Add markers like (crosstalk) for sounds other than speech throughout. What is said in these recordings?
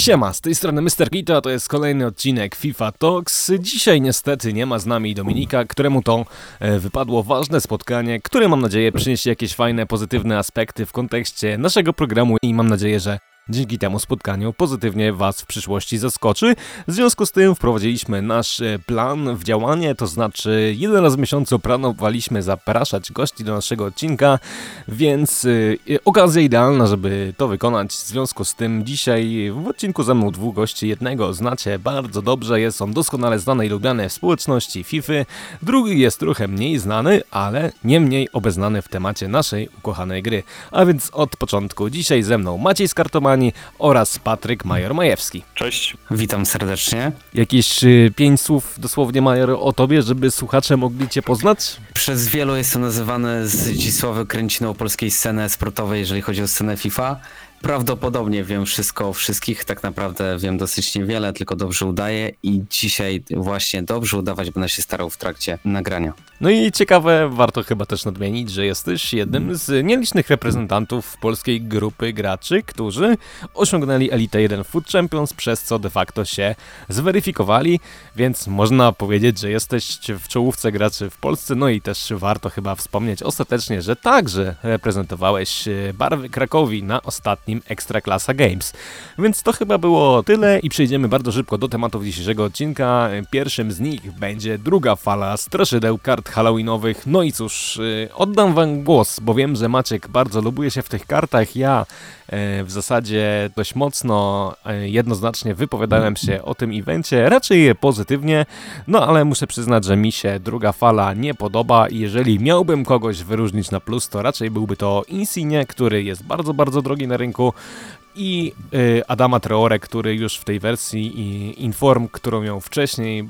Siema, z tej strony Mr. Gito, a to jest kolejny odcinek FIFA Talks. Dzisiaj niestety nie ma z nami Dominika, któremu to e, wypadło ważne spotkanie, które mam nadzieję przyniesie jakieś fajne, pozytywne aspekty w kontekście naszego programu i mam nadzieję, że dzięki temu spotkaniu pozytywnie Was w przyszłości zaskoczy. W związku z tym wprowadziliśmy nasz e, plan w działanie, to znaczy jeden raz w miesiącu planowaliśmy zapraszać gości do naszego odcinka, więc y, okazja idealna, żeby to wykonać. W związku z tym dzisiaj w odcinku ze mną dwóch gości. Jednego znacie bardzo dobrze, jest on doskonale znany i lubiany w społeczności FIFA. Drugi jest trochę mniej znany, ale nie mniej obeznany w temacie naszej ukochanej gry. A więc od początku dzisiaj ze mną Maciej Oraz Patryk Major-Majewski. Cześć. Witam serdecznie. Jakieś y, pięć słów dosłownie, Major, o tobie, żeby słuchacze mogli cię poznać? Przez wielu jestem nazywany Zdzisławy Kręciną polskiej sceny sportowej, jeżeli chodzi o scenę FIFA. Prawdopodobnie wiem wszystko o wszystkich, tak naprawdę wiem dosyć niewiele, tylko dobrze udaję i dzisiaj właśnie dobrze udawać będę się starał w trakcie nagrania. No i ciekawe, warto chyba też nadmienić, że jesteś jednym z nielicznych reprezentantów polskiej grupy graczy, którzy osiągnęli Elite 1 Food Champions, przez co de facto się zweryfikowali, więc można powiedzieć, że jesteś w czołówce graczy w Polsce, no i też warto chyba wspomnieć ostatecznie, że także reprezentowałeś barwy Krakowi na ostatnim ostatnim Ekstraklasa Games. Więc to chyba było tyle i przejdziemy bardzo szybko do tematów dzisiejszego odcinka. Pierwszym z nich będzie druga fala straszydeł kart halloweenowych. No i cóż, y, oddam wam głos, bo wiem, że Maciek bardzo lubuje się w tych kartach. Ja E, w zasadzie dość mocno, e, jednoznacznie wypowiadałem się o tym evencie, raczej pozytywnie, no ale muszę przyznać, że mi się druga fala nie podoba i jeżeli miałbym kogoś wyróżnić na plus, to raczej byłby to Insigne, który jest bardzo, bardzo drogi na rynku, Mexico i y, Adama Traore, który już w tej wersji Inform, którą miał wcześniej,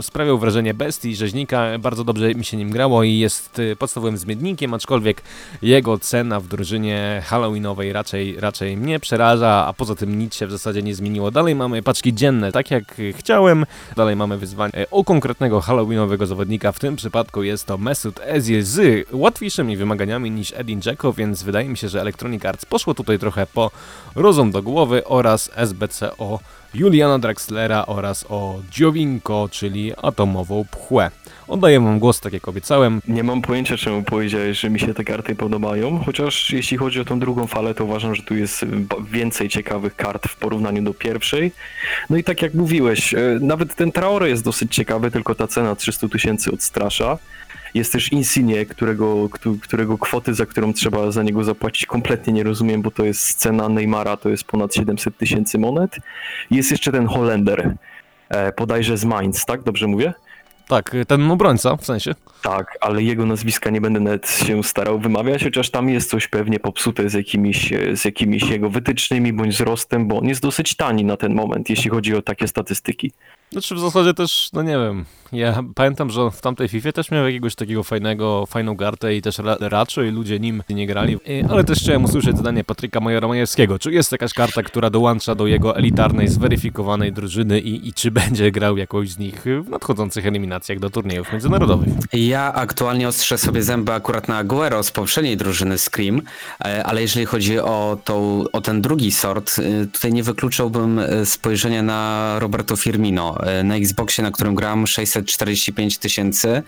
sprawiał wrażenie bestii, rzeźnika, bardzo dobrze mi się nim grało i jest y, podstawowym zmiennikiem, aczkolwiek jego cena w drużynie halloweenowej raczej, raczej mnie przeraża, a poza tym nic się w zasadzie nie zmieniło. Dalej mamy paczki dzienne, tak jak chciałem, dalej mamy wyzwanie o konkretnego halloweenowego zawodnika, w tym przypadku jest to Mesut Ezil z łatwiejszymi wymaganiami niż Edin Dzeko, więc wydaje mi się, że Electronic Arts poszło tutaj trochę po Rozum do Głowy oraz SBCO Juliana Draxlera oraz o Dziowinko, czyli atomową pchłę. Oddaję wam głos, tak jak obiecałem. Nie mam pojęcia, czemu powiedziałeś, że mi się te karty podobają, chociaż jeśli chodzi o tą drugą falę, to uważam, że tu jest więcej ciekawych kart w porównaniu do pierwszej. No i tak jak mówiłeś, e, nawet ten Traore jest dosyć ciekawy, tylko ta cena 300 tysięcy odstrasza. Jest też Insigne, którego, którego kwoty, za którą trzeba za niego zapłacić, kompletnie nie rozumiem, bo to jest cena Neymara, to jest ponad 700 tysięcy monet. Jest jeszcze ten Holender, e, podajże z Mainz, tak? Dobrze mówię? Tak, ten obrońca w sensie. Tak, ale jego nazwiska nie będę nawet się starał wymawiać, chociaż tam jest coś pewnie popsute z jakimiś, z jakimiś jego wytycznymi bądź wzrostem, bo on jest dosyć tani na ten moment, jeśli chodzi o takie statystyki. Znaczy w zasadzie też, no nie wiem, ja pamiętam, że w tamtej FIFA też miał jakiegoś takiego fajnego, fajną gartę i też ra raczej ludzie nim nie grali, ale też chciałem usłyszeć zdanie Patryka Majora Majewskiego. Czy jest jakaś karta, która dołącza do jego elitarnej, zweryfikowanej drużyny i, i czy będzie grał jakąś z nich w nadchodzących eliminacjach do turniejów międzynarodowych? Ja aktualnie ostrzę sobie zęby akurat na Aguero z poprzedniej drużyny Scream, e, ale jeżeli chodzi o, tą, o ten drugi sort, e, tutaj nie wykluczałbym e, spojrzenia na Roberto Firmino. Na Xboxie, na którym gram 645 tysięcy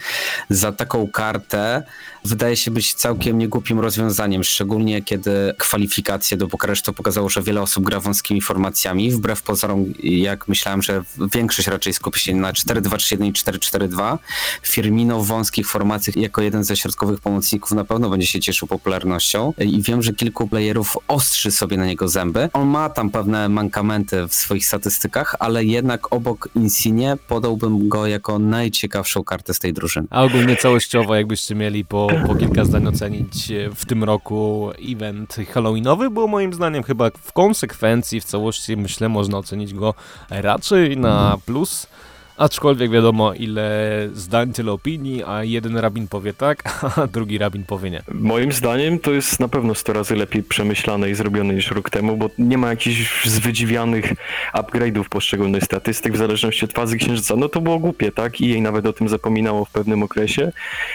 za taką kartę wydaje się być całkiem niegłupim rozwiązaniem, szczególnie kiedy kwalifikacje do Bukaresztu pokazało, że wiele osób gra wąskimi formacjami, wbrew pozorom, jak myślałem, że większość raczej skupi się na 4-2-3-1 i 4-4-2. Firmino w wąskich formacjach jako jeden ze środkowych pomocników na pewno będzie się cieszył popularnością i wiem, że kilku playerów ostrzy sobie na niego zęby. On ma tam pewne mankamenty w swoich statystykach, ale jednak obok Insigne podałbym go jako najciekawszą kartę z tej drużyny. A ogólnie całościowo jakbyście mieli po po kilka zdań ocenić e, w tym roku event halloweenowy, bo moim zdaniem chyba w konsekwencji, w całości myślę, można ocenić go raczej na plus. Aczkolwiek wiadomo, ile zdań, tyle opinii, a jeden rabin powie tak, (laughs) a drugi rabin powie nie. Moim zdaniem to jest na pewno 100 razy lepiej przemyślane i zrobione niż rok temu, bo nie ma jakichś zwydziwianych upgrade'ów poszczególnych statystyk w zależności od fazy księżyca. No to było głupie, tak? I jej nawet o tym zapominało w pewnym okresie.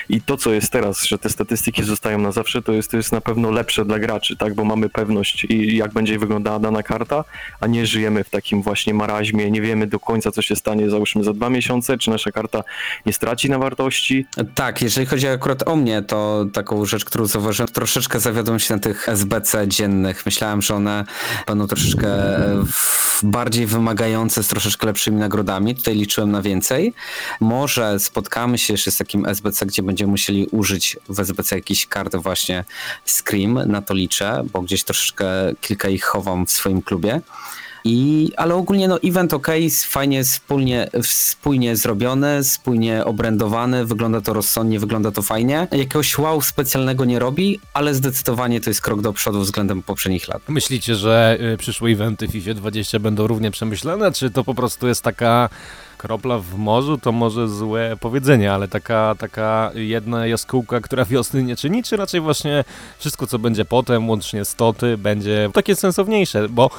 I to, co jest teraz, że te statystyki zostają na zawsze, to jest, to jest na pewno lepsze dla graczy, tak? Bo mamy pewność, i jak będzie wyglądała dana karta, a nie żyjemy w takim właśnie maraźmie, nie wiemy do końca, co się stanie, załóżmy za dwa miesiące, czy nasza karta nie straci na wartości. Tak, jeżeli chodzi akurat o mnie, to taką rzecz, którą zauważyłem, troszeczkę zawiodłem się na tych SBC dziennych. Myślałem, że one będą troszeczkę bardziej wymagające, z troszeczkę lepszymi nagrodami. Tutaj liczyłem na więcej. Może spotkamy się jeszcze z takim SBC, gdzie będziemy musieli użyć w SBC jakichś kart właśnie Scream, na to liczę, bo gdzieś troszeczkę kilka ich chowam w swoim klubie. I, ale ogólnie no event ok, fajnie wspólnie, spójnie zrobiony, spójnie obrędowany, wygląda to rozsądnie, wygląda to fajnie. Jakiegoś wow specjalnego nie robi, ale zdecydowanie to jest krok do przodu względem poprzednich lat. Myślicie, że y, przyszłe eventy FIFA 20 będą równie przemyślane, czy to po prostu jest taka kropla w morzu to może złe powiedzenie, ale taka, taka jedna jaskółka, która wiosny nie czyni, czy raczej właśnie wszystko, co będzie potem, łącznie z toty, będzie takie sensowniejsze, bo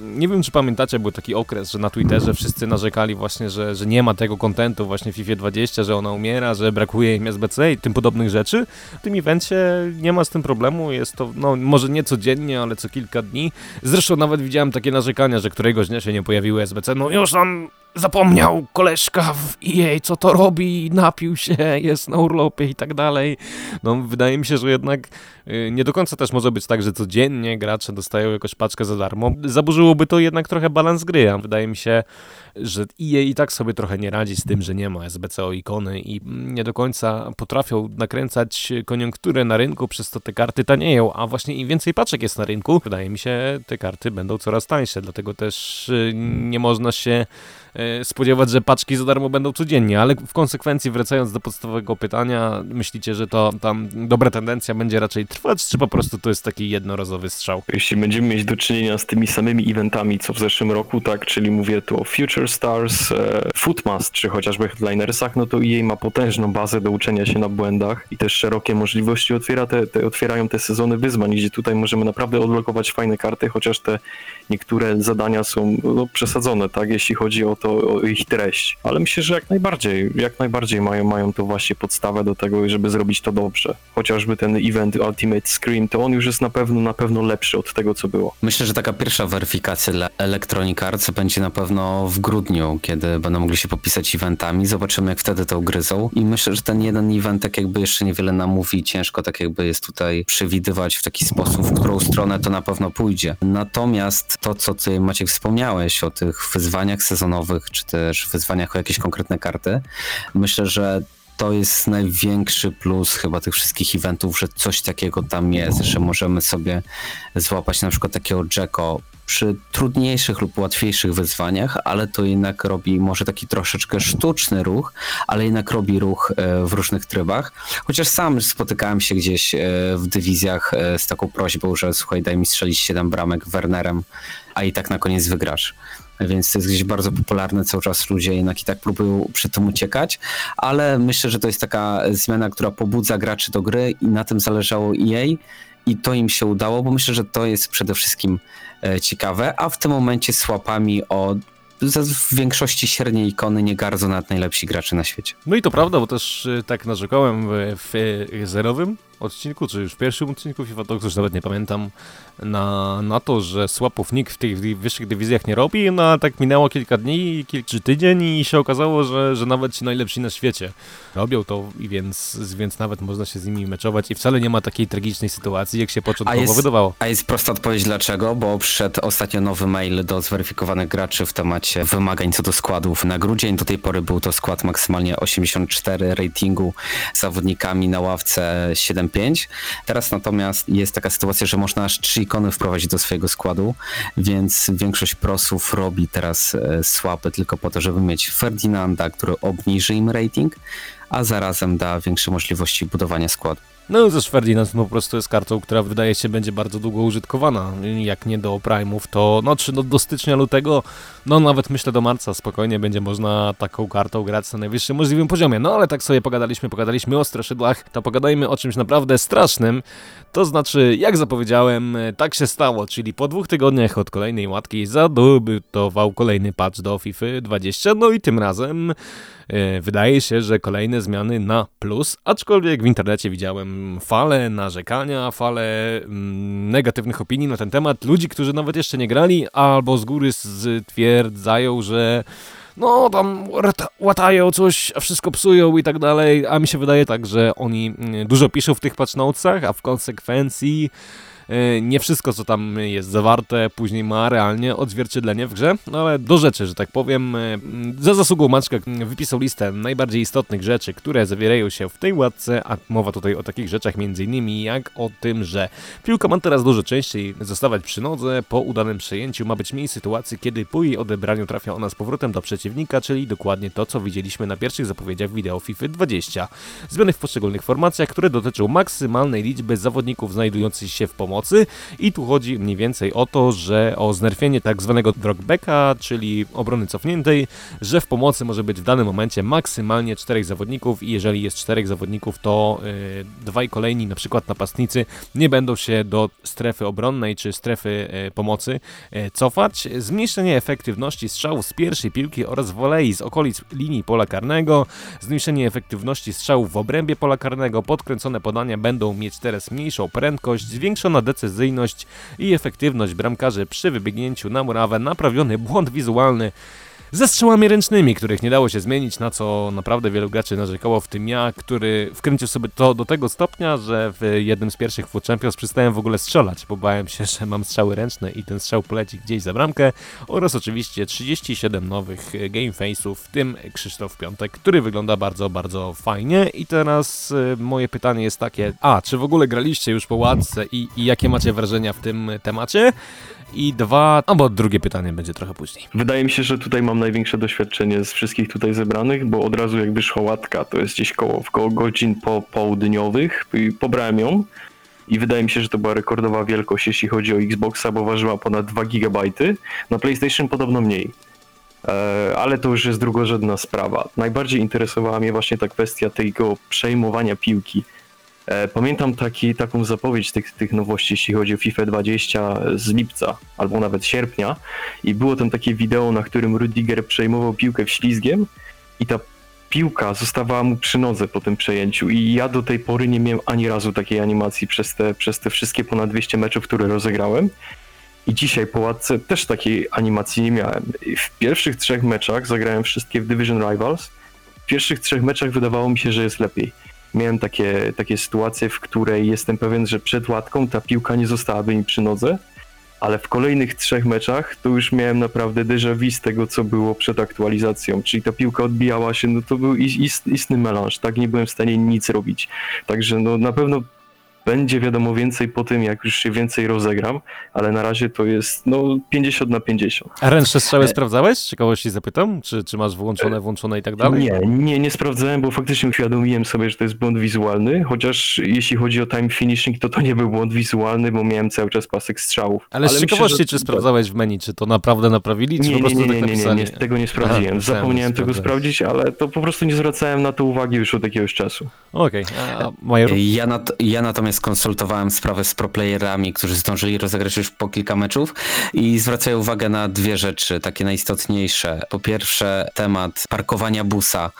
nie wiem, czy pamiętacie, był taki okres, że na Twitterze wszyscy narzekali właśnie, że, że nie ma tego kontentu właśnie w FIFA 20, że ona umiera, że brakuje im SBC i tym podobnych rzeczy. W tym evencie nie ma z tym problemu, jest to, no, może nie codziennie, ale co kilka dni. Zresztą nawet widziałem takie narzekania, że któregoś dnia się nie pojawiły SBC, no już tam zapomniał koleżka w EA, co to robi, napił się, jest na urlopie i tak dalej. No, wydaje mi się, że jednak y, nie do końca też może być tak, że codziennie gracze dostają jakąś paczkę za darmo. Zaburzyłoby to jednak trochę balans gry, a wydaje mi się, że EA i tak sobie trochę nie radzi z tym, że nie ma SBCO ikony i nie do końca potrafią nakręcać koniunkturę na rynku, przez to te karty tanieją, a właśnie im więcej paczek jest na rynku, wydaje mi się, te karty będą coraz tańsze, dlatego też y, nie można się spodziewać, że paczki za darmo będą codziennie, ale w konsekwencji wracając do podstawowego pytania, myślicie, że to tam dobra tendencja będzie raczej trwać, czy po prostu to jest taki jednorazowy strzał? Jeśli będziemy mieć do czynienia z tymi samymi eventami, co w zeszłym roku, tak, czyli mówię tu o Future Stars, e, Footmast, czy chociażby Headlinersach, no to EA ma potężną bazę do uczenia się na błędach i też szerokie możliwości otwiera te, te, otwierają te sezony wyzwań, gdzie tutaj możemy naprawdę odblokować fajne karty, chociaż te niektóre zadania są no, przesadzone, tak, jeśli chodzi o to, ich treść. Ale myślę, że jak najbardziej, jak najbardziej mają, mają to właśnie podstawę do tego, żeby zrobić to dobrze. Chociażby ten event Ultimate Scream, to on już jest na pewno, na pewno lepszy od tego, co było. Myślę, że taka pierwsza weryfikacja dla Electronic Arts będzie na pewno w grudniu, kiedy będą mogli się popisać eventami. Zobaczymy, jak wtedy to ugryzą. I myślę, że ten jeden event tak jakby jeszcze niewiele nam mówi. Ciężko tak jakby jest tutaj przewidywać w taki sposób, w którą stronę to na pewno pójdzie. Natomiast to, co ty Maciek wspomniałeś o tych wyzwaniach sezonowych, czy też wyzwaniach o jakieś konkretne karty. Myślę, że to jest największy plus chyba tych wszystkich eventów, że coś takiego tam jest, że możemy sobie złapać na przykład takiego Jacko przy trudniejszych lub łatwiejszych wyzwaniach, ale to jednak robi może taki troszeczkę sztuczny ruch, ale jednak robi ruch e, w różnych trybach. Chociaż sam spotykałem się gdzieś e, w dywizjach e, z taką prośbą, że słuchaj, daj mi strzelić 7 bramek Wernerem, a i tak na koniec wygrasz więc to jest gdzieś bardzo popularne, cały czas ludzie jednak i tak próbują przed tym uciekać, ale myślę, że to jest taka zmiana, która pobudza graczy do gry i na tym zależało EA i to im się udało, bo myślę, że to jest przede wszystkim e, ciekawe, a w tym momencie z łapami o w większości średniej ikony nie gardzą nawet najlepsi gracze na świecie. No i to prawda, bo też e, tak narzekałem w, w zerowym odcinku, czy już w pierwszym odcinku FIFA Talks, już nawet nie pamiętam, na, na to, że słapów nikt w tych wyższych dywizjach nie robi, no a tak minęło kilka dni, kilka tydzień i się okazało, że, że nawet ci najlepsi na świecie robią to, i więc, więc nawet można się z nimi meczować i wcale nie ma takiej tragicznej sytuacji, jak się początkowo a jest, wydawało. A jest prosta odpowiedź dlaczego, bo przyszedł ostatnio nowy mail do zweryfikowanych graczy w temacie wymagań co do składów na grudzień. Do tej pory był to skład maksymalnie 84 ratingu zawodnikami na ławce 7-5. Teraz natomiast jest taka sytuacja, że można aż 3 ikony wprowadzić do swojego składu, więc większość prosów robi teraz słabe tylko po to, żeby mieć Ferdinanda, który obniży im rating, a zarazem da większe możliwości budowania składu. No też Ferdinand po prostu jest kartą, która wydaje się będzie bardzo długo użytkowana. Jak nie do Prime'ów, to no czy do, do stycznia, lutego, no nawet myślę do marca spokojnie będzie można taką kartą grać na najwyższym możliwym poziomie. No ale tak sobie pogadaliśmy, pogadaliśmy o straszydłach, to pogadajmy o czymś naprawdę strasznym. To znaczy, jak zapowiedziałem, tak się stało, czyli po dwóch tygodniach od kolejnej łatki zadebiutował kolejny patch do FIFA 20, no i tym razem wydaje się, że kolejne zmiany na plus, aczkolwiek w internecie widziałem fale narzekania, fale mm, negatywnych opinii na ten temat. Ludzi, którzy nawet jeszcze nie grali, albo z góry stwierdzają, że no tam łatają coś, a wszystko psują i tak dalej, a mi się wydaje tak, że oni mm, dużo piszą w tych patch notesach, a w konsekwencji E, nie wszystko, co tam jest zawarte, później ma realnie odzwierciedlenie w grze, no ale do rzeczy, że tak powiem. E, za zasługą Maczka wypisał listę najbardziej istotnych rzeczy, które zawierają się w tej łatce, a mowa tutaj o takich rzeczach m.in. jak o tym, że piłka ma teraz dużo częściej zostawać przy nodze, po udanym przejęciu ma być mniej sytuacji, kiedy po jej odebraniu trafia ona z powrotem do przeciwnika, czyli dokładnie to, co widzieliśmy na pierwszych zapowiedziach wideo FIFA 20. Zmiany w poszczególnych formacjach, które dotyczą maksymalnej liczby zawodników znajdujących się w pomocy pomocy. I tu chodzi mniej więcej o to, że o znerfienie tak zwanego drogbacka, czyli obrony cofniętej, że w pomocy może być w danym momencie maksymalnie czterech zawodników i jeżeli jest czterech zawodników, to yy, dwaj kolejni, na przykład napastnicy, nie będą się do strefy obronnej czy strefy yy, pomocy yy, cofać. Zmniejszenie efektywności strzałów z pierwszej piłki oraz wolei z okolic linii pola karnego, zmniejszenie efektywności strzałów w obrębie pola karnego, podkręcone podania będą mieć teraz mniejszą prędkość, zwiększona decyzyjność i efektywność bramkarzy przy wybiegnięciu na murawę, naprawiony błąd wizualny ze strzałami ręcznymi, których nie dało się zmienić, na co naprawdę wielu graczy narzekało, w tym ja, który wkręcił sobie to do tego stopnia, że w jednym z pierwszych Food Champions przestałem w ogóle strzelać, bo bałem się, (laughs) że mam strzały ręczne i ten strzał poleci gdzieś za bramkę oraz oczywiście 37 nowych game face'ów, w tym Krzysztof Piątek, który wygląda bardzo, bardzo fajnie i teraz y, moje pytanie jest takie, a czy w ogóle graliście już po łatce i, i jakie macie wrażenia w tym temacie? I dwa, albo drugie pytanie będzie trochę później. Wydaje mi się, że tutaj mam największe doświadczenie z wszystkich tutaj zebranych, bo od razu jakby szła łatka, to jest gdzieś koło, koło godzin po południowych, pobrałem ją i wydaje mi się, że to była rekordowa wielkość, jeśli chodzi o Xboxa, bo ważyła ponad 2 GB. Na PlayStation podobno mniej. E, ale to już jest drugorzędna sprawa. Najbardziej interesowała mnie właśnie ta kwestia tego przejmowania piłki. E, pamiętam taki, taką zapowiedź tych, tych nowości, jeśli chodzi o FIFA 20 z lipca albo nawet sierpnia i było tam takie wideo, na którym Rudiger przejmował piłkę ślizgiem i ta piłka zostawała mu przy nodze po tym przejęciu i ja do tej pory nie miałem ani razu takiej animacji przez te, przez te wszystkie ponad 200 meczów, które rozegrałem. I dzisiaj po łatce też takiej animacji nie miałem. W pierwszych trzech meczach zagrałem wszystkie w Division Rivals. W pierwszych trzech meczach wydawało mi się, że jest lepiej miałem takie, takie sytuacje, w której jestem pewien, że przed łatką ta piłka nie zostałaby mi przy nodze, ale w kolejnych trzech meczach to już miałem naprawdę déjà vu z tego, co było przed aktualizacją, czyli ta piłka odbijała się, no to był ist, istny melanż, tak, nie byłem w stanie nic robić. Także no na pewno będzie wiadomo więcej po tym, jak już się więcej rozegram, ale na razie to jest no 50 na 50. A ręczne strzały e... sprawdzałeś? Z ciekawości zapytam, czy, czy masz włączone, włączone i tak dalej? Nie, nie, nie sprawdzałem, bo faktycznie uświadomiłem sobie, że to jest błąd wizualny, chociaż jeśli chodzi o time finishing, to to nie był błąd wizualny, bo miałem cały czas pasek strzałów. Ale, ale z ciekawości, myślę, że... czy sprawdzałeś w menu, czy to naprawdę naprawili, czy nie, po prostu nie, nie, tak nie, nie, nie, nie, tego nie sprawdziłem. Aha, Zapomniałem tego sprawdzić, ale to po prostu nie zwracałem na to uwagi już od jakiegoś czasu. Okej, okay. ja, nat ja natomiast konsultowałem sprawę z proplayerami, którzy zdążyli rozegrać już po kilka meczów i zwracają uwagę na dwie rzeczy, takie najistotniejsze. Po pierwsze, temat parkowania busa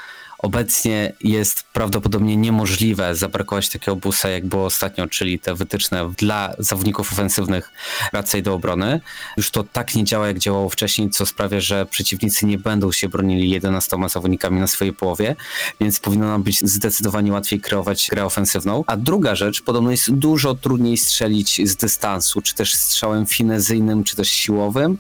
Obecnie jest prawdopodobnie niemożliwe zaparkować takiego busa, jak było ostatnio, czyli te wytyczne dla zawodników ofensywnych raczej do obrony. Już to tak nie działa, jak działało wcześniej, co sprawia, że przeciwnicy nie będą się bronili 11 zawodnikami na swojej połowie, więc powinno nam być zdecydowanie łatwiej kreować grę ofensywną. A druga rzecz, podobno jest dużo trudniej strzelić z dystansu, czy też strzałem finezyjnym, czy też siłowym,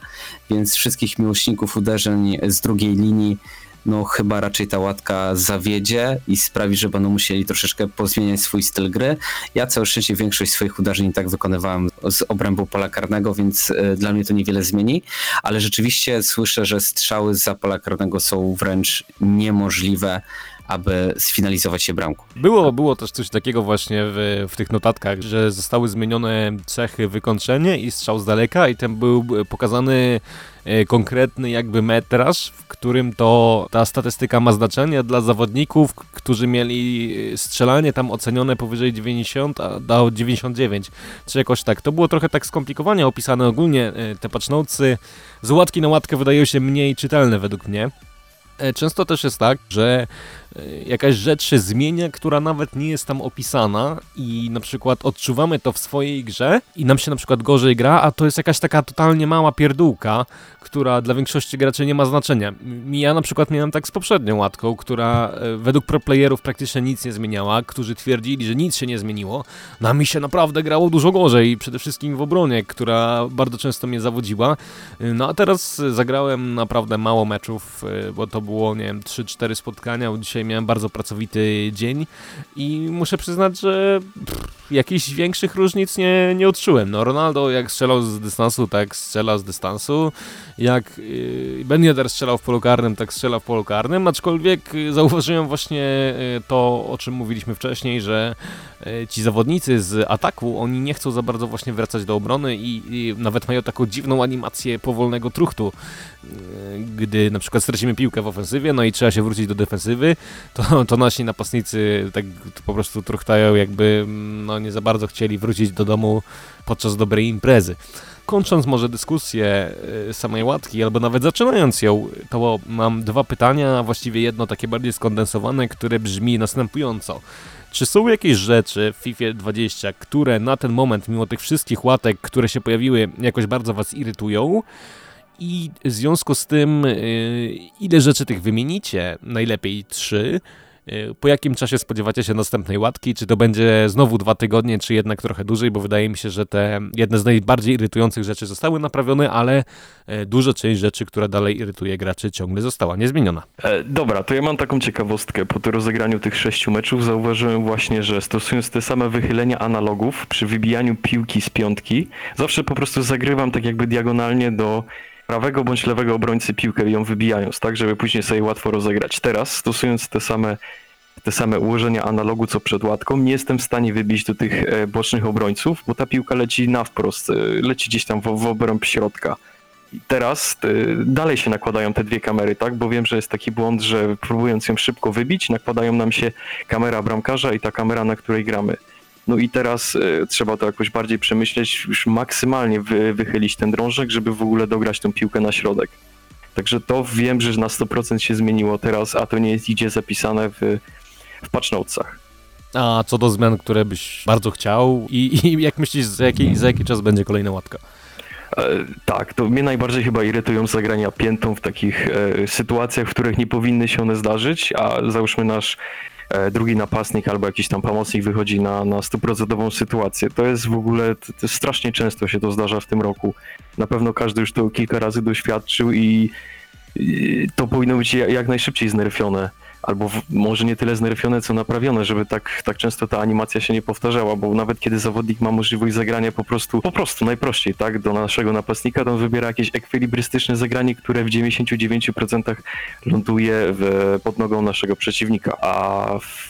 więc wszystkich miłośników uderzeń z drugiej linii no chyba raczej ta łatka zawiedzie i sprawi, że będą musieli troszeczkę pozmieniać swój styl gry. Ja całe szczęście większość swoich uderzeń tak wykonywałem z obrębu pola karnego, więc e, dla mnie to niewiele zmieni, ale rzeczywiście słyszę, że strzały za pola karnego są wręcz niemożliwe aby sfinalizować się bramką. Było, było też coś takiego właśnie w, w tych notatkach, że zostały zmienione cechy wykończenie i strzał z daleka i ten był pokazany e, konkretny jakby metraż, w którym to ta statystyka ma znaczenie dla zawodników, którzy mieli strzelanie tam ocenione powyżej 90, a dał 99, czy jakoś tak. To było trochę tak skomplikowanie opisane ogólnie, e, te patchnote'y z łatki na łatkę wydają się mniej czytelne według mnie. E, często też jest tak, że e, jakaś rzecz się zmienia, która nawet nie jest tam opisana i na przykład odczuwamy to w swojej grze i nam się na przykład gorzej gra, a to jest jakaś taka totalnie mała pierdółka, która dla większości graczy nie ma znaczenia. Ja na przykład miałem tak z poprzednią łatką, która e, według proplayerów praktycznie nic nie zmieniała, którzy twierdzili, że nic się nie zmieniło. Na mi się naprawdę grało dużo gorzej, przede wszystkim w obronie, która bardzo często mnie zawodziła. No a teraz zagrałem naprawdę mało meczów, bo to było, nie wiem, 3-4 spotkania, dzisiaj miałem bardzo pracowity dzień i muszę przyznać, że pff, jakichś większych różnic nie, nie odczułem. No Ronaldo jak strzelał z dystansu, tak strzela z dystansu, jak yy, Ben Yedder strzelał w polu karnym, tak strzela w polu karnym, aczkolwiek zauważyłem właśnie yy, to, o czym mówiliśmy wcześniej, że yy, ci zawodnicy z ataku, oni nie chcą za bardzo właśnie wracać do obrony i, i nawet mają taką dziwną animację powolnego truchtu, gdy na przykład stracimy piłkę w ofensywie, no i trzeba się wrócić do defensywy, to, to nasi napastnicy tak po prostu truchtają jakby no, nie za bardzo chcieli wrócić do domu podczas dobrej imprezy. Kończąc może dyskusję y, samej łatki, albo nawet zaczynając ją, to mam dwa pytania, a właściwie jedno takie bardziej skondensowane, które brzmi następująco. Czy są jakieś rzeczy w FIFA 20, które na ten moment, mimo tych wszystkich łatek, które się pojawiły, jakoś bardzo Was irytują? I w związku z tym, y, ile rzeczy tych wymienicie? Najlepiej trzy. Y, po jakim czasie spodziewacie się następnej łatki? Czy to będzie znowu dwa tygodnie, czy jednak trochę dłużej? Bo wydaje mi się, że te jedne z najbardziej irytujących rzeczy zostały naprawione, ale y, duża część rzeczy, która dalej irytuje graczy, ciągle została niezmieniona. E, dobra, to ja mam taką ciekawostkę. Po rozegraniu tych sześciu meczów zauważyłem właśnie, że stosując te same wychylenia analogów przy wybijaniu piłki z piątki, zawsze po prostu zagrywam tak jakby diagonalnie do prawego bądź lewego obrońcy piłkę ją wybijając, tak, żeby później sobie łatwo rozegrać. Teraz, stosując te same, te same ułożenia analogu co przed łatką, nie jestem w stanie wybić do tych e, bocznych obrońców, bo ta piłka leci na wprost, e, leci gdzieś tam w, w obręb środka. Teraz e, dalej się nakładają te dwie kamery, tak? Bo wiem, że jest taki błąd, że próbując ją szybko wybić, nakładają nam się kamera bramkarza i ta kamera, na której gramy. No i teraz y, trzeba to jakoś bardziej przemyśleć, już maksymalnie wy, wychylić ten drążek, żeby w ogóle dograć tą piłkę na środek. Także to wiem, że na 100% się zmieniło teraz, a to nie jest idzie zapisane w, w patchnotesach. A co do zmian, które byś bardzo chciał i, i jak myślisz, za jaki, za jaki czas będzie kolejna łatka? E, tak, to mnie najbardziej chyba irytują zagrania piętą w takich e, sytuacjach, w których nie powinny się one zdarzyć, a załóżmy nasz E, drugi napastnik albo jakiś tam pomocnik wychodzi na, na stuprocentową sytuację. To jest w ogóle, to, to strasznie często się to zdarza w tym roku. Na pewno każdy już to kilka razy doświadczył i, i to powinno być jak, jak najszybciej znerfione albo w, może nie tyle znerfione, co naprawione, żeby tak, tak często ta animacja się nie powtarzała, bo nawet kiedy zawodnik ma możliwość zagrania po prostu, po prostu najprościej, tak, do naszego napastnika, to on wybiera jakieś ekwilibrystyczne zagranie, które w 99% ląduje w, pod nogą naszego przeciwnika, a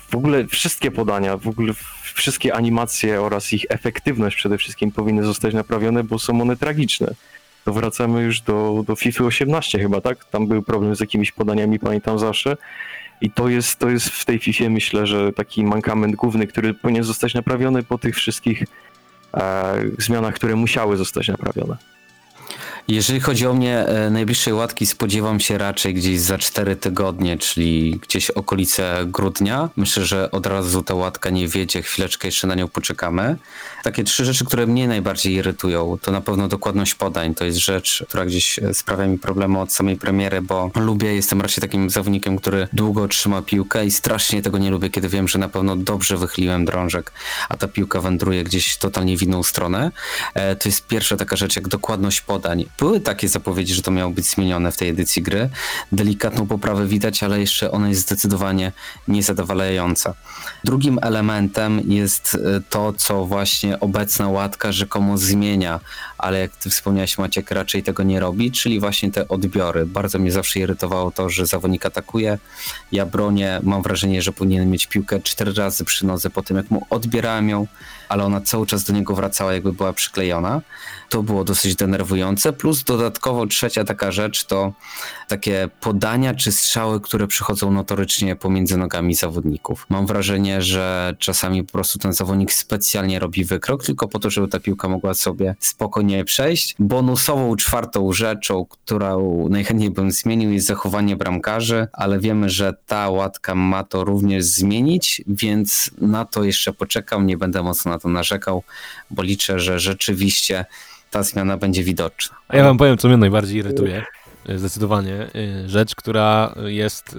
w ogóle wszystkie podania, w ogóle wszystkie animacje oraz ich efektywność przede wszystkim powinny zostać naprawione, bo są one tragiczne to wracamy już do, do FIFA 18 chyba, tak? Tam był problem z jakimiś podaniami, pamiętam zawsze. I to jest, to jest w tej FIFA myślę, że taki mankament główny, który powinien zostać naprawiony po tych wszystkich e, zmianach, które musiały zostać naprawione. Jeżeli chodzi o mnie, e, najbliższej łatki spodziewam się raczej gdzieś za 4 tygodnie, czyli gdzieś okolice grudnia. Myślę, że od razu ta łatka nie wiedzie, chwileczkę jeszcze na nią poczekamy. Takie trzy rzeczy, które mnie najbardziej irytują, to na pewno dokładność podań. To jest rzecz, która gdzieś e, sprawia mi problemy od samej premiery, bo lubię, jestem raczej takim zawodnikiem, który długo trzyma piłkę i strasznie tego nie lubię, kiedy wiem, że na pewno dobrze wychyliłem drążek, a ta piłka wędruje gdzieś totalnie w inną stronę. E, to jest pierwsza taka rzecz, jak dokładność podań były takie zapowiedzi, że to miało być zmienione w tej edycji gry. Delikatną poprawę widać, ale jeszcze ona jest zdecydowanie niezadowalająca. Drugim elementem jest e, to, co właśnie obecna łatka rzekomo zmienia, ale jak ty wspomniałeś Maciek, raczej tego nie robi, czyli właśnie te odbiory. Bardzo mnie zawsze irytowało to, że zawodnik atakuje, ja bronię, mam wrażenie, że powinien mieć piłkę cztery razy przy nodze po tym, jak mu odbierałem ją, ale ona cały czas do niego wracała, jakby była przyklejona. To było dosyć denerwujące. Plus dodatkowo trzecia taka rzecz to takie podania czy strzały, które przychodzą notorycznie pomiędzy nogami zawodników. Mam wrażenie, że czasami po prostu ten zawodnik specjalnie robi wykrok, tylko po to, żeby ta piłka mogła sobie spokojnie przejść. Bonusową czwartą rzeczą, którą najchętniej bym zmienił, jest zachowanie bramkarzy, ale wiemy, że ta łatka ma to również zmienić, więc na to jeszcze poczekam. Nie będę mocno na to narzekał, bo liczę, że rzeczywiście ta zmiana będzie widoczna. A ja wam powiem, co mnie najbardziej irytuje. Zdecydowanie y, rzecz, która jest, y,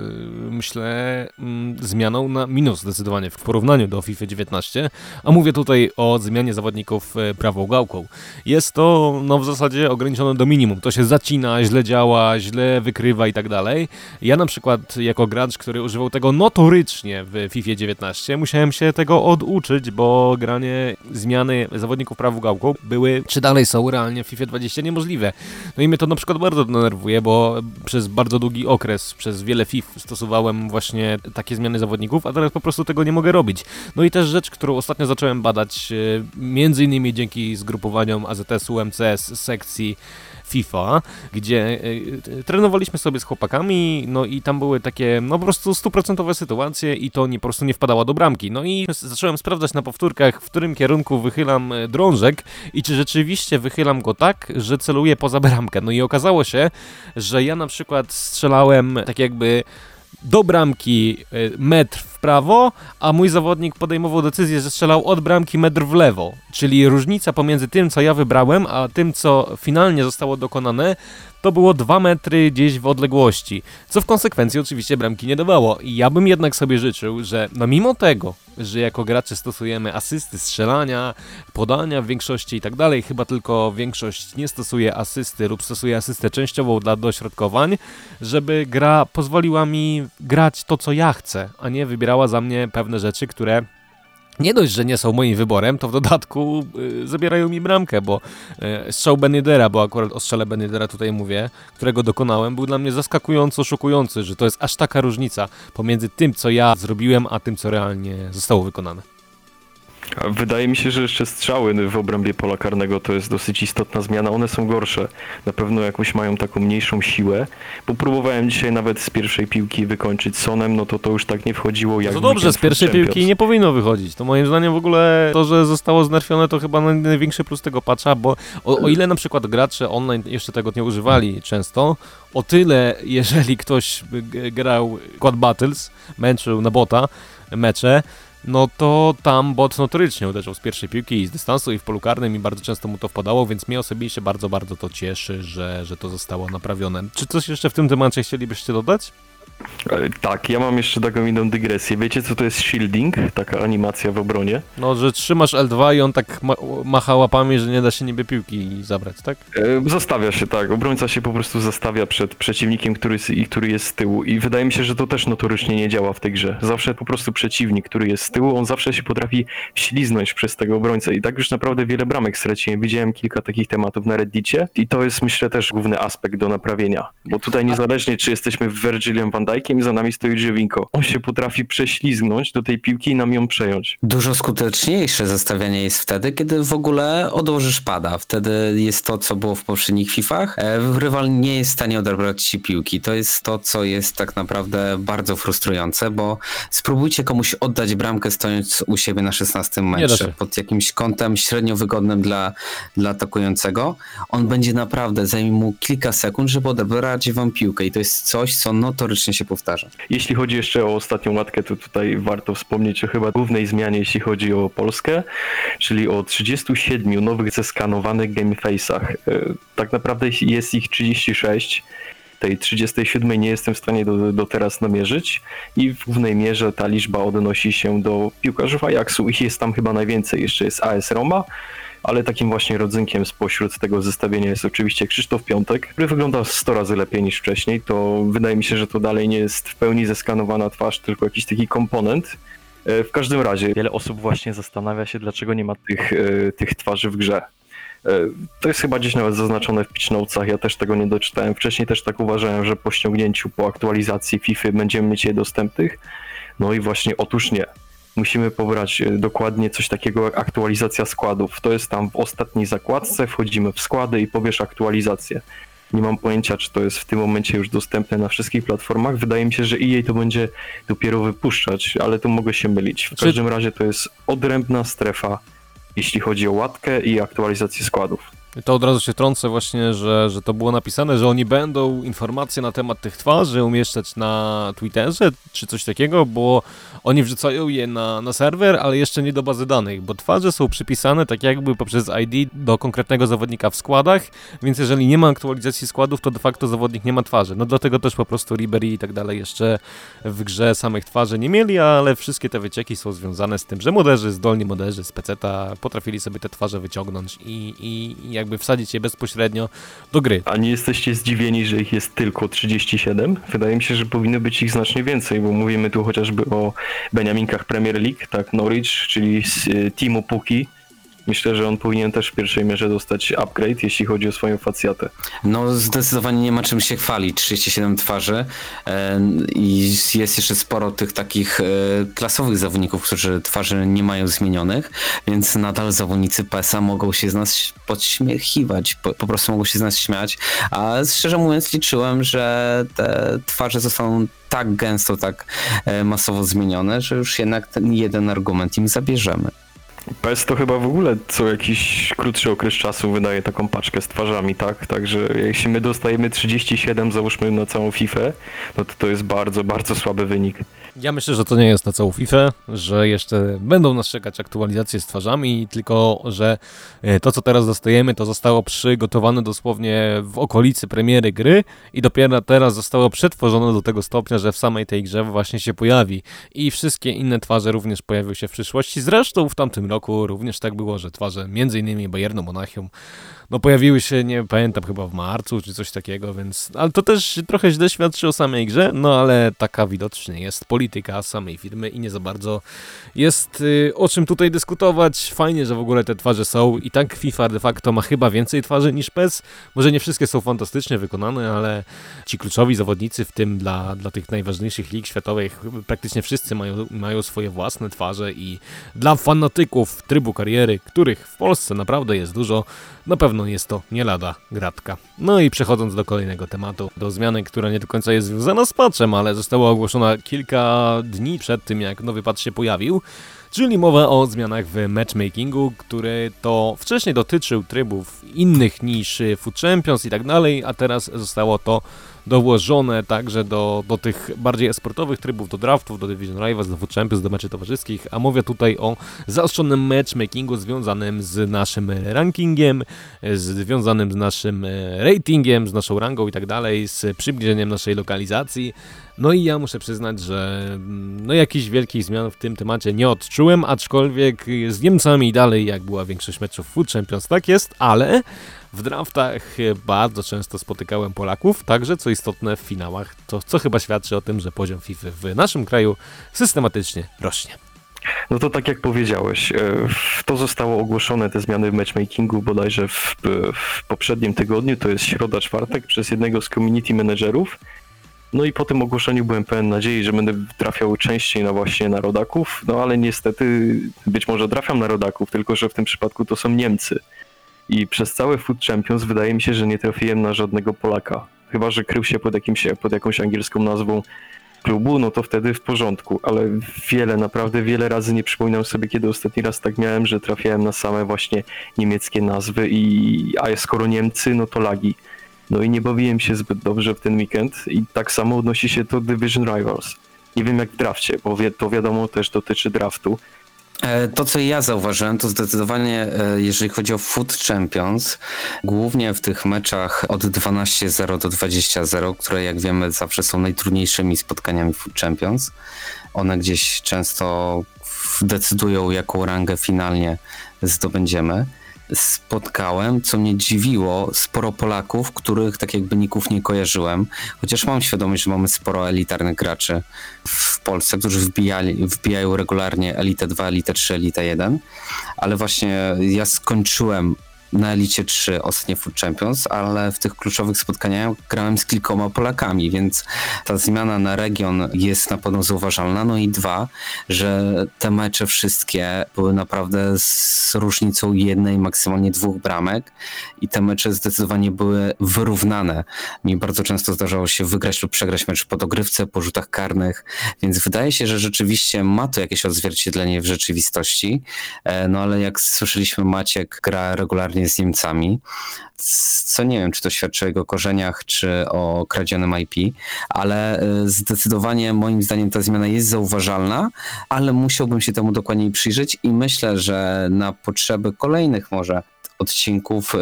myślę, mm, zmianą na minus zdecydowanie w porównaniu do FIFA 19, a mówię tutaj o zmianie zawodników y, prawą gałką. Jest to no, w zasadzie ograniczone do minimum. To się zacina, źle działa, źle wykrywa i tak dalej. Ja na przykład jako gracz, który używał tego notorycznie w FIFA 19, musiałem się tego oduczyć, bo granie zmiany zawodników prawą gałką były, czy dalej są realnie w FIFA 20 niemożliwe. No i mnie to na przykład bardzo denerwuje, bo przez bardzo długi okres, przez wiele FIF stosowałem właśnie takie zmiany zawodników, a teraz po prostu tego nie mogę robić. No i też rzecz, którą ostatnio zacząłem badać, e, między innymi dzięki zgrupowaniom AZS-u, MCS, sekcji FIFA, gdzie y, trenowaliśmy sobie z chłopakami, no i tam były takie, no po prostu stuprocentowe sytuacje i to nie, po prostu nie wpadała do bramki. No i zacząłem sprawdzać na powtórkach, w którym kierunku wychylam e, drążek i czy rzeczywiście wychylam go tak, że celuję poza bramkę. No i okazało się, że ja na przykład strzelałem tak jakby do bramki e, metr w prawo, a mój zawodnik podejmował decyzję, że strzelał od bramki metr w lewo. Czyli różnica pomiędzy tym, co ja wybrałem, a tym, co finalnie zostało dokonane, to było 2 metry gdzieś w odległości, co w konsekwencji oczywiście bramki nie dawało. I ja bym jednak sobie życzył, że no mimo tego, że jako gracze stosujemy asysty, strzelania, podania w większości i tak dalej, chyba tylko większość nie stosuje asysty lub stosuje asystę częściową dla dośrodkowań, żeby gra pozwoliła mi grać to, co ja chcę, a nie wybierała za mnie pewne rzeczy, które nie dość, że nie są moim wyborem, to w dodatku y, zabierają mi bramkę, bo y, strzał Benidera, bo akurat o strzale Benidera tutaj mówię, którego dokonałem, był dla mnie zaskakująco szokujący, że to jest aż taka różnica pomiędzy tym, co ja zrobiłem, a tym, co realnie zostało wykonane. Wydaje mi się, że jeszcze strzały w obrębie pola karnego to jest dosyć istotna zmiana. One są gorsze. Na pewno jakoś mają taką mniejszą siłę. Bo próbowałem dzisiaj nawet z pierwszej piłki wykończyć Sonem, no to to już tak nie wchodziło jak No to dobrze, z pierwszej piłki nie powinno wychodzić. To moim zdaniem w ogóle to, że zostało znerfione to chyba największy plus tego patcha, bo o, o ile na przykład gracze online jeszcze tego nie używali często, o tyle jeżeli ktoś grał Quad Battles, męczył na bota mecze, no to tam bot notorycznie uderzał z pierwszej piłki i z dystansu i w polu karnym i bardzo często mu to wpadało, więc mnie osobiście bardzo, bardzo to cieszy, że, że to zostało naprawione. Czy coś jeszcze w tym temacie chcielibyście dodać? E, tak, ja mam jeszcze taką inną dygresję. Wiecie co to jest shielding? Taka animacja w obronie? No, że trzymasz L2 i on tak ma macha łapami, że nie da się niby piłki zabrać, tak? E, zostawia się, tak. Obrońca się po prostu zastawia przed przeciwnikiem, który, który jest z tyłu i wydaje mi się, że to też notorycznie nie działa w tej grze. Zawsze po prostu przeciwnik, który jest z tyłu, on zawsze się potrafi śliznąć przez tego obrońcę i tak już naprawdę wiele bramek straciłem. Widziałem kilka takich tematów na Reddicie i to jest myślę też główny aspekt do naprawienia, bo tutaj niezależnie czy jesteśmy w Virgilem van Dijkiem i za nami stoi Drzewinko. On się potrafi prześlizgnąć do tej piłki i nam ją przejąć. Dużo skuteczniejsze zestawianie jest wtedy, kiedy w ogóle odłożysz pada. Wtedy jest to, co było w poprzednich FIFach. E, rywal nie jest w stanie odebrać ci piłki. To jest to, co jest tak naprawdę bardzo frustrujące, bo spróbujcie komuś oddać bramkę stojąc u siebie na 16 metrze pod jakimś kątem średnio wygodnym dla, dla atakującego. On będzie naprawdę, zajmie mu kilka sekund, żeby odebrać wam piłkę i to jest coś, co notorycznie się powtarza. Jeśli chodzi jeszcze o ostatnią łatkę, to tutaj warto wspomnieć o chyba głównej zmianie, jeśli chodzi o Polskę, czyli o 37 nowych zeskanowanych gameface'ach. E, tak naprawdę jest ich 36 tej 37 nie jestem w stanie do, do teraz namierzyć i w głównej mierze ta liczba odnosi się do piłkarzy Ajaxu. Ich jest tam chyba najwięcej. Jeszcze jest AS Roma, ale takim właśnie rodzynkiem spośród tego zestawienia jest oczywiście Krzysztof Piątek, który wygląda 100 razy lepiej niż wcześniej, to wydaje mi się, że to dalej nie jest w pełni zeskanowana twarz, tylko jakiś taki komponent. E, w każdym razie wiele osób właśnie zastanawia się, dlaczego nie ma tych, e, tych twarzy w grze. E, to jest chyba gdzieś nawet zaznaczone w pitch notesach, ja też tego nie doczytałem. Wcześniej też tak uważałem, że po ściągnięciu, po aktualizacji FIFA będziemy mieć je dostępnych. No i właśnie otóż nie musimy pobrać e, dokładnie coś takiego jak aktualizacja składów. To jest tam w ostatniej zakładce, wchodzimy w składy i powiesz aktualizację. Nie mam pojęcia, czy to jest w tym momencie już dostępne na wszystkich platformach. Wydaje mi się, że EA to będzie dopiero wypuszczać, ale tu mogę się mylić. W każdym razie to jest odrębna strefa, jeśli chodzi o łatkę i aktualizację składów. To od razu się trącę właśnie, że, że to było napisane, że oni będą informacje na temat tych twarzy umieszczać na Twitterze czy coś takiego, bo oni wrzucają je na, na serwer, ale jeszcze nie do bazy danych, bo twarze są przypisane tak jakby poprzez ID do konkretnego zawodnika w składach, więc jeżeli nie ma aktualizacji składów, to de facto zawodnik nie ma twarzy. No dlatego też po prostu Ribery i tak dalej jeszcze w grze samych twarzy nie mieli, ale wszystkie te wycieki są związane z tym, że moderzy, zdolni moderzy z peceta potrafili sobie te twarze wyciągnąć i, i, i jakby wsadzić je bezpośrednio do gry. A nie jesteście zdziwieni, że ich jest tylko 37? Wydaje mi się, że powinno być ich znacznie więcej, bo mówimy tu chociażby o Beniaminkach Premier League, tak, Norwich, czyli z e, teamu Puki, Myślę, że on powinien też w pierwszej mierze dostać upgrade, jeśli chodzi o swoją facjatę. No zdecydowanie nie ma czym się chwalić. 37 twarzy e, i jest jeszcze sporo tych takich e, klasowych zawodników, którzy twarzy nie mają zmienionych, więc nadal zawodnicy PESA mogą się z nas podśmiechiwać, po, po prostu mogą się z nas śmiać, a szczerze mówiąc liczyłem, że te twarze zostaną tak gęsto, tak e, masowo zmienione, że już jednak ten jeden argument im zabierzemy. PS to chyba w ogóle co jakiś krótszy okres czasu wydaje taką paczkę z twarzami, tak? Także jeśli my dostajemy 37 załóżmy na całą FIFA, no to to jest bardzo, bardzo słaby wynik. Ja myślę, że to nie jest na całą FIFA, że jeszcze będą nas czekać aktualizacje z twarzami, tylko że e, to, co teraz dostajemy, to zostało przygotowane dosłownie w okolicy premiery gry i dopiero teraz zostało przetworzone do tego stopnia, że w samej tej grze właśnie się pojawi. I wszystkie inne twarze również pojawią się w przyszłości. Zresztą w tamtym roku również tak było, że twarze m.in. Bayernu Monachium no pojawiły się, nie pamiętam, chyba w marcu czy coś takiego, więc, ale to też trochę źle świadczy o samej grze, no ale taka widocznie jest polityka samej firmy i nie za bardzo jest y, o czym tutaj dyskutować. Fajnie, że w ogóle te twarze są i tak FIFA de facto ma chyba więcej twarzy niż PES. Może nie wszystkie są fantastycznie wykonane, ale ci kluczowi zawodnicy, w tym dla, dla tych najważniejszych lig światowych, praktycznie wszyscy mają, mają swoje własne twarze i dla fanatyków trybu kariery, których w Polsce naprawdę jest dużo, na pewno jest to nie lada gratka. No i przechodząc do kolejnego tematu, do zmiany, która nie do końca jest związana z patchem, ale została ogłoszona kilka dni przed tym, jak nowy patch się pojawił, czyli mowa o zmianach w matchmakingu, który to wcześniej dotyczył trybów innych niż Food Champions i tak dalej, a teraz zostało to dołożone także do, do tych bardziej esportowych trybów, do draftów, do Division Rivals, do Food Champions, do meczy towarzyskich, a mówię tutaj o zaostrzonym matchmakingu związanym z naszym rankingiem, związanym z naszym e, ratingiem, z naszą rangą i tak dalej, z przybliżeniem naszej lokalizacji. No i ja muszę przyznać, że mm, no jakichś wielkich zmian w tym temacie nie odczułem, aczkolwiek z Niemcami dalej, jak była większość meczów Food Champions, tak jest, ale w draftach bardzo często spotykałem Polaków, także co istotne w finałach, to co chyba świadczy o tym, że poziom FIFA w naszym kraju systematycznie rośnie. No to tak jak powiedziałeś, e, to zostało ogłoszone, te zmiany w matchmakingu bodajże w, w poprzednim tygodniu, to jest środa, czwartek, przez jednego z community managerów. No i po tym ogłoszeniu byłem pełen nadziei, że będę trafiał częściej na właśnie na rodaków, no ale niestety być może trafiam na rodaków, tylko że w tym przypadku to są Niemcy. I przez cały Food Champions wydaje mi się, że nie trafiłem na żadnego Polaka. Chyba, że krył się pod, jakimś, pod jakąś angielską nazwą klubu, no to wtedy w porządku, ale wiele, naprawdę wiele razy nie przypominam sobie, kiedy ostatni raz tak miałem, że trafiałem na same właśnie niemieckie nazwy i a skoro Niemcy, no to lagi. No i nie bawiłem się zbyt dobrze w ten weekend i tak samo odnosi się to Division Rivals. Nie wiem jak w drafcie, bo to wiadomo też dotyczy draftu. E, to, co ja zauważyłem, to zdecydowanie, e, jeżeli chodzi o Food Champions, głównie w tych meczach od 12-0 do 20-0, które jak wiemy zawsze są najtrudniejszymi spotkaniami Food Champions, one gdzieś często decydują, jaką rangę finalnie zdobędziemy. Spotkałem, co mnie dziwiło, sporo Polaków, których tak jakby ników nie kojarzyłem, chociaż mam świadomość, że mamy sporo elitarnych graczy w Polsce, którzy wbijali, wbijają regularnie Elite 2, Elite 3, Elite 1, ale właśnie ja skończyłem na Elicie 3 ostatnie Food Champions, ale w tych kluczowych spotkaniach grałem z kilkoma Polakami, więc ta zmiana na region jest na pewno zauważalna. No i dwa, że te mecze wszystkie były naprawdę z różnicą jednej, maksymalnie dwóch bramek i te mecze zdecydowanie były wyrównane. Mi bardzo często zdarzało się wygrać lub przegrać mecz po dogrywce, po rzutach karnych, więc wydaje się, że rzeczywiście ma to jakieś odzwierciedlenie w rzeczywistości. E, no ale jak słyszeliśmy, Maciek gra regularnie z Niemcami, co nie wiem, czy to świadczy o jego korzeniach, czy o kradzionym IP, ale y, zdecydowanie moim zdaniem ta zmiana jest zauważalna, ale musiałbym się temu dokładniej przyjrzeć i myślę, że na potrzeby kolejnych może odcinków y,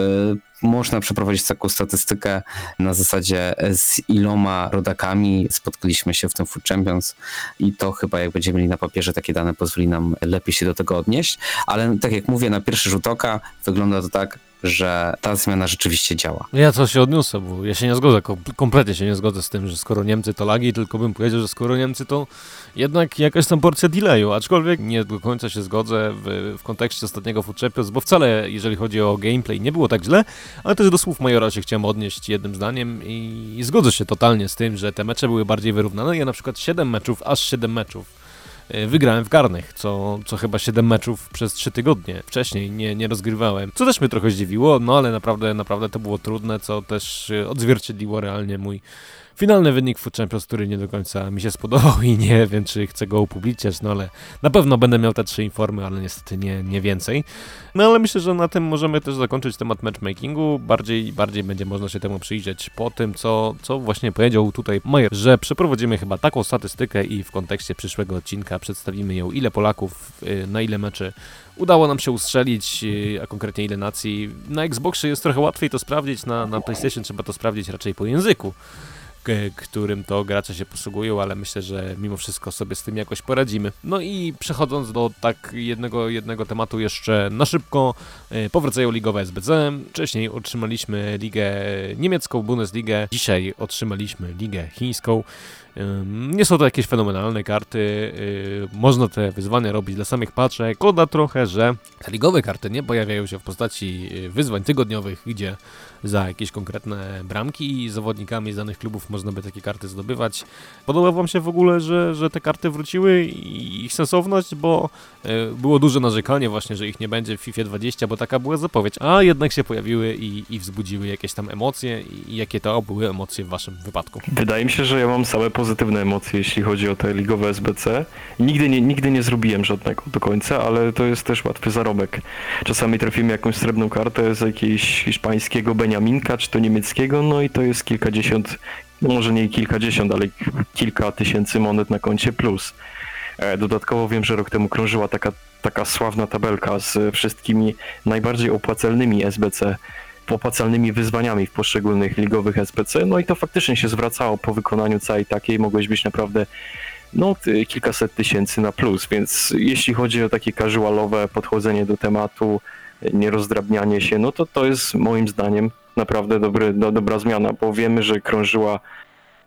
można przeprowadzić taką statystykę na zasadzie z iloma rodakami. Spotkaliśmy się w tym Food Champions i to chyba jak będziemy mieli na papierze takie dane pozwoli nam lepiej się do tego odnieść, ale tak jak mówię na pierwszy rzut oka wygląda to tak, że ta zmiana rzeczywiście działa. Ja co się odniosę, bo ja się nie zgodzę, kompletnie się nie zgodzę z tym, że skoro Niemcy to lagi, tylko bym powiedział, że skoro Niemcy to jednak jakaś tam porcja delayu, aczkolwiek nie do końca się zgodzę w, w kontekście ostatniego Food Champions, bo wcale, jeżeli chodzi o gameplay, nie było tak źle, ale też do słów Majora się chciałem odnieść jednym zdaniem i, i zgodzę się totalnie z tym, że te mecze były bardziej wyrównane. Ja na przykład 7 meczów, aż 7 meczów wygrałem w garnych, co, co chyba 7 meczów przez 3 tygodnie wcześniej nie, nie rozgrywałem. Co też mnie trochę zdziwiło, no ale naprawdę, naprawdę to było trudne, co też e, odzwierciedliło realnie mój finalny wynik Food Champions, który nie do końca mi się spodobał i nie wiem, czy chcę go upubliczniać, no ale na pewno będę miał te trzy informy, ale niestety nie, nie więcej. No ale myślę, że na tym możemy też zakończyć temat matchmakingu. Bardziej, bardziej będzie można się temu przyjrzeć po tym, co, co właśnie powiedział tutaj Majer, że przeprowadzimy chyba taką statystykę i w kontekście przyszłego odcinka przedstawimy ją, ile Polaków, y, na ile meczy udało nam się ustrzelić, y, a konkretnie ile nacji. Na Xboxie jest trochę łatwiej to sprawdzić, na, na PlayStation trzeba to sprawdzić raczej po języku którym to gracze się posługują, ale myślę, że mimo wszystko sobie z tym jakoś poradzimy. No i przechodząc do tak jednego, jednego tematu jeszcze na szybko, e, powracają ligowe SBC. Wcześniej otrzymaliśmy ligę niemiecką, Bundesligę, dzisiaj otrzymaliśmy ligę chińską. Nie są to jakieś fenomenalne karty, można te wyzwania robić dla samych paczek. Koda trochę, że ligowe karty nie pojawiają się w postaci y, wyzwań tygodniowych, gdzie za jakieś konkretne bramki i zawodnikami z danych klubów można by takie karty zdobywać. Podoba Wam się w ogóle, że, że te karty wróciły i ich sensowność, bo y, było duże narzekanie właśnie, że ich nie będzie w FIFA 20, bo taka była zapowiedź, a jednak się pojawiły i, i wzbudziły jakieś tam emocje i jakie to były emocje w Waszym wypadku? Wydaje mi się, że ja mam same pozytywne emocje, jeśli chodzi o te ligowe SBC. Nigdy nie, nigdy nie zrobiłem żadnego do końca, ale to jest też łatwy zarobek. Czasami trafimy jakąś srebrną kartę z jakiegoś hiszpańskiego Beniaminka, czy to niemieckiego, no i to jest kilkadziesiąt, no może nie kilkadziesiąt, ale kilka tysięcy monet na koncie plus. E, dodatkowo wiem, że rok temu krążyła taka, taka sławna tabelka z wszystkimi najbardziej opłacalnymi SBC opłacalnymi wyzwaniami w poszczególnych ligowych SPC, no i to faktycznie się zwracało po wykonaniu całej takiej, mogłeś być naprawdę no, kilkaset tysięcy na plus, więc jeśli chodzi o takie casualowe podchodzenie do tematu, nierozdrabnianie się, no to to jest moim zdaniem naprawdę dobry, do, dobra zmiana, bo wiemy, że krążyła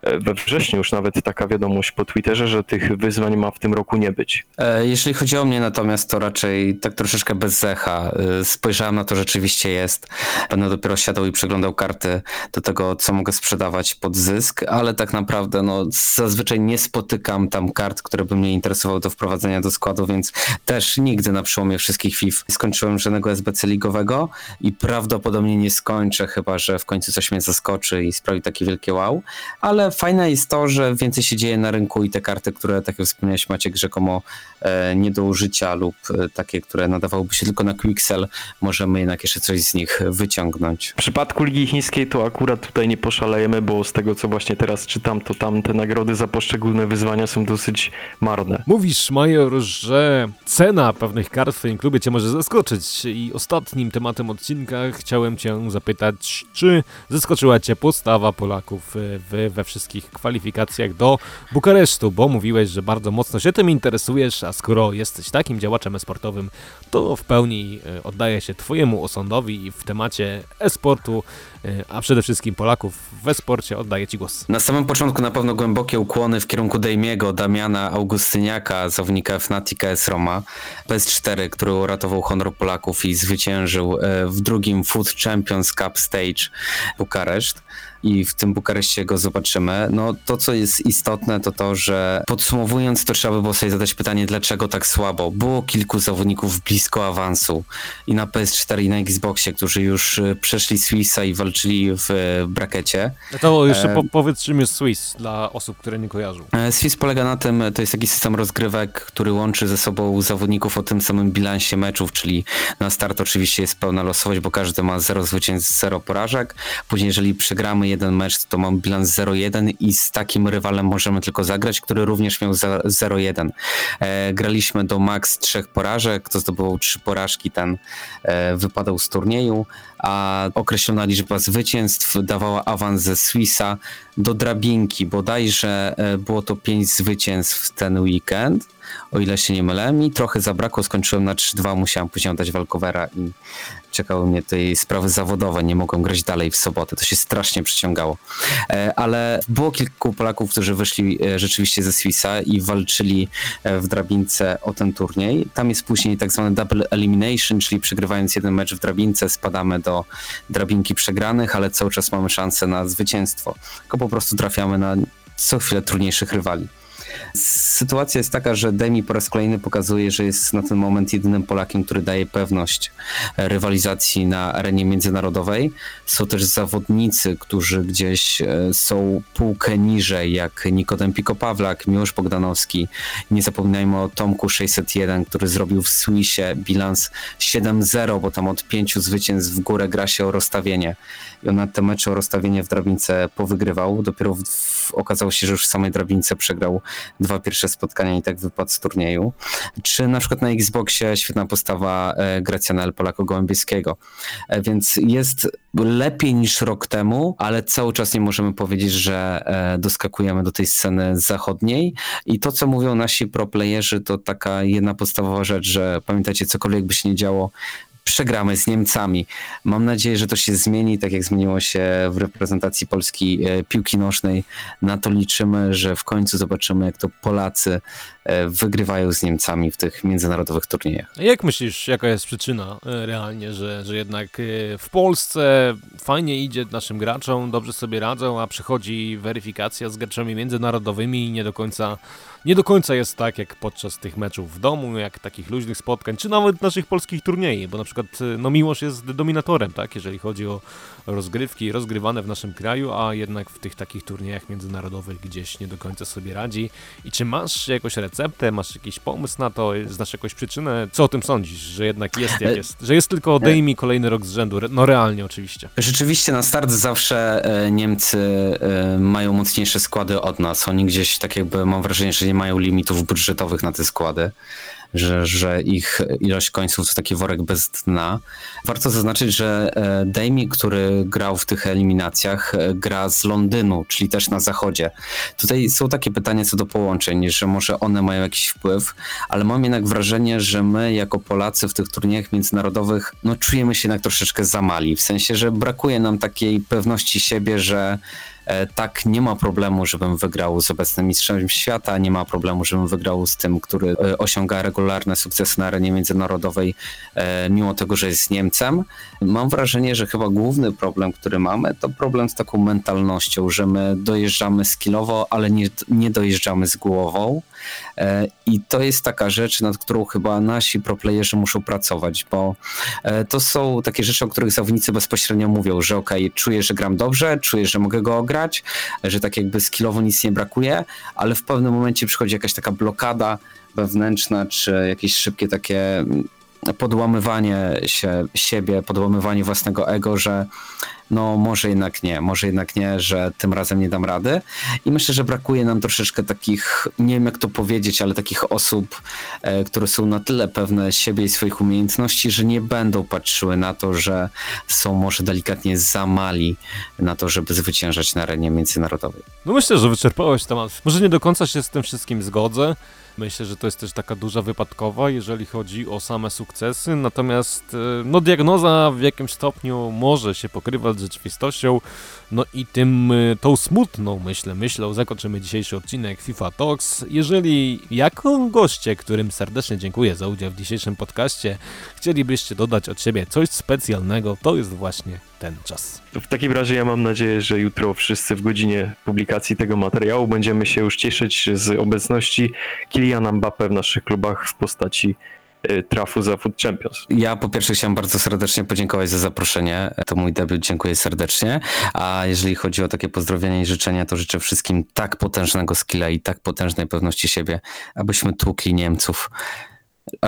we wrześniu już nawet taka wiadomość po Twitterze, że tych wyzwań ma w tym roku nie być. E, jeśli chodzi o mnie natomiast, to raczej tak troszeczkę bez zecha. E, spojrzałem na to, rzeczywiście jest. Będę dopiero siadał i przeglądał karty do tego, co mogę sprzedawać pod zysk, ale tak naprawdę no, zazwyczaj nie spotykam tam kart, które by mnie interesowały do wprowadzenia do składu, więc też nigdy na przełomie wszystkich FIF skończyłem żadnego SBC ligowego i prawdopodobnie nie skończę, chyba że w końcu coś mnie zaskoczy i sprawi takie wielkie wow, ale fajne jest to, że więcej się dzieje na rynku i te karty, które, tak jak wspomniałeś Maciek, rzekomo e, nie do użycia lub e, takie, które nadawałyby się tylko na Quixel, możemy jednak jeszcze coś z nich wyciągnąć. W przypadku Ligi Chińskiej to akurat tutaj nie poszalejemy, bo z tego co właśnie teraz czytam, to tam te nagrody za poszczególne wyzwania są dosyć marne. Mówisz, Major, że cena pewnych kart w twoim klubie cię może zaskoczyć i ostatnim tematem odcinka chciałem cię zapytać, czy zaskoczyła cię postawa Polaków we wszystkich wszystkich kwalifikacjach do Bukaresztu, bo mówiłeś, że bardzo mocno się tym interesujesz, a skoro jesteś takim działaczem esportowym, to w pełni e, oddaję się Twojemu osądowi i w temacie e-sportu, e, a przede wszystkim Polaków w e-sporcie oddaję Ci głos. Na samym początku na pewno głębokie ukłony w kierunku Dejmiego, Damiana Augustyniaka, zawodnika Fnatic S Roma, PS4, który uratował honor Polaków i zwyciężył e, w drugim Food Champions Cup Stage Bukareszt i w tym Bukareszcie go zobaczymy. No to, co jest istotne, to to, że podsumowując, to trzeba by było sobie zadać pytanie, dlaczego tak słabo. Było kilku zawodników blisko awansu i na PS4 i na Xboxie, którzy już e, przeszli Swissa i walczyli w e, brakecie. No to jeszcze po powiedz, czym jest Swiss dla osób, które nie kojarzą. E, Swiss polega na tym, to jest taki system rozgrywek, który łączy ze sobą zawodników o tym samym bilansie meczów, czyli na start oczywiście jest pełna losowość, bo każdy ma 0 zwycięstw, 0 porażek. Później, jeżeli przegramy jeden mecz, to mam bilans 0-1 i z takim rywalem możemy tylko zagrać, który również miał 0-1. E, graliśmy do max trzech porażek, kto zdobywał trzy porażki, ten e, wypadał z turnieju, a określona liczba zwycięstw dawała awans ze Swissa do drabinki, bodajże e, było to pięć zwycięstw ten weekend o ile się nie mylę. Mi trochę zabrakło, skończyłem na 3-2, musiałem później oddać walkowera i czekały mnie tej sprawy zawodowe, nie mogłem grać dalej w sobotę, to się strasznie przyciągało. E, ale było kilku Polaków, którzy wyszli e, rzeczywiście ze Swissa i walczyli w drabince o ten turniej. Tam jest później tak zwany double elimination, czyli przegrywając jeden mecz w drabince spadamy do drabinki przegranych, ale cały czas mamy szansę na zwycięstwo. Tylko po prostu trafiamy na co chwilę trudniejszych rywali. Sytuacja jest taka, że Demi po raz kolejny pokazuje, że jest na ten moment jedynym Polakiem, który daje pewność rywalizacji na arenie międzynarodowej. Są też zawodnicy, którzy gdzieś e, są półkę niżej, jak Nikodem Pikopawlak, Miłosz Bogdanowski. Nie zapominajmy o Tomku 601, który zrobił w Swissie bilans 7-0, bo tam od pięciu zwycięstw w górę gra się o rozstawienie. I on na te mecze o rozstawienie w drabince powygrywał. Dopiero w, w, okazało się, że już w samej drabince przegrał dwa pierwsze spotkania i tak wypadł z turnieju. Czy na przykład na Xboxie świetna postawa e, Gracjana El Polako Gołębieskiego. E, więc jest lepiej niż rok temu, ale cały czas nie możemy powiedzieć, że e, doskakujemy do tej sceny zachodniej. I to, co mówią nasi proplayerzy, to taka jedna podstawowa rzecz, że pamiętajcie, cokolwiek by się nie działo, przegramy z Niemcami. Mam nadzieję, że to się zmieni, tak jak zmieniło się w reprezentacji Polski e, piłki nożnej. Na to liczymy, że w końcu zobaczymy, jak to Polacy e, wygrywają z Niemcami w tych międzynarodowych turniejach. Jak myślisz, jaka jest przyczyna e, realnie, że, że jednak w Polsce fajnie idzie naszym graczom, dobrze sobie radzą, a przychodzi weryfikacja z graczami międzynarodowymi i nie do końca nie do końca jest tak jak podczas tych meczów w domu, jak takich luźnych spotkań, czy nawet naszych polskich turniejów, bo na przykład no Miłosz jest dominatorem, tak, jeżeli chodzi o rozgrywki rozgrywane w naszym kraju, a jednak w tych takich turniejach międzynarodowych gdzieś nie do końca sobie radzi. I czy masz jakąś receptę, masz jakiś pomysł na to, znasz jakąś przyczynę? Co o tym sądzisz, że jednak jest jak e, jest? Że jest tylko odejmij kolejny rok z rzędu, no realnie oczywiście. Rzeczywiście na start zawsze e, Niemcy e, mają mocniejsze składy od nas. Oni gdzieś tak jakby mam wrażenie, że nie mają limitów budżetowych na te składy że, że ich ilość końców to taki worek bez dna. Warto zaznaczyć, że e, Damie, który grał w tych eliminacjach, e, gra z Londynu, czyli też na zachodzie. Tutaj są takie pytania co do połączeń, że może one mają jakiś wpływ, ale mam jednak wrażenie, że my jako Polacy w tych turniejach międzynarodowych no, czujemy się jednak troszeczkę zamali. W sensie, że brakuje nam takiej pewności siebie, że tak, nie ma problemu, żebym wygrał z obecnym mistrzem świata, nie ma problemu, żebym wygrał z tym, który e, osiąga regularne sukcesy na arenie międzynarodowej, e, mimo tego, że jest Niemcem. Mam wrażenie, że chyba główny problem, który mamy, to problem z taką mentalnością, że my dojeżdżamy skillowo, ale nie, nie dojeżdżamy z głową. I to jest taka rzecz, nad którą chyba nasi proplayerzy muszą pracować, bo to są takie rzeczy, o których zawodnicy bezpośrednio mówią, że ok, czuję, że gram dobrze, czuję, że mogę go ograć, grać, że tak jakby skillowo nic nie brakuje, ale w pewnym momencie przychodzi jakaś taka blokada wewnętrzna, czy jakieś szybkie takie podłamywanie się siebie, podłamywanie własnego ego, że no może jednak nie, może jednak nie, że tym razem nie dam rady. I myślę, że brakuje nam troszeczkę takich, nie wiem jak to powiedzieć, ale takich osób, e, które są na tyle pewne siebie i swoich umiejętności, że nie będą patrzyły na to, że są może delikatnie za mali na to, żeby zwyciężać na arenie międzynarodowej. No myślę, że wyczerpałeś temat. Może nie do końca się z tym wszystkim zgodzę. Myślę, że to jest też taka duża wypadkowa, jeżeli chodzi o same sukcesy, natomiast e, no, diagnoza w jakimś stopniu może się pokrywać z rzeczywistością, no i tym, e, tą smutną myślę, myślą zakończymy dzisiejszy odcinek FIFA Talks. Jeżeli jako goście, którym serdecznie dziękuję za udział w dzisiejszym podcaście, chcielibyście dodać od siebie coś specjalnego, to jest właśnie ten czas. W takim razie ja mam nadzieję, że jutro wszyscy w godzinie publikacji tego materiału będziemy się już cieszyć z obecności Kyliana Mbappé w naszych klubach w postaci trafu za Food Champions. Ja po pierwsze chciałem bardzo serdecznie podziękować za zaproszenie. To mój debiut, dziękuję serdecznie. A jeżeli chodzi o takie pozdrowienia i życzenia, to życzę wszystkim tak potężnego skilla i tak potężnej pewności siebie, abyśmy tłukli Niemców,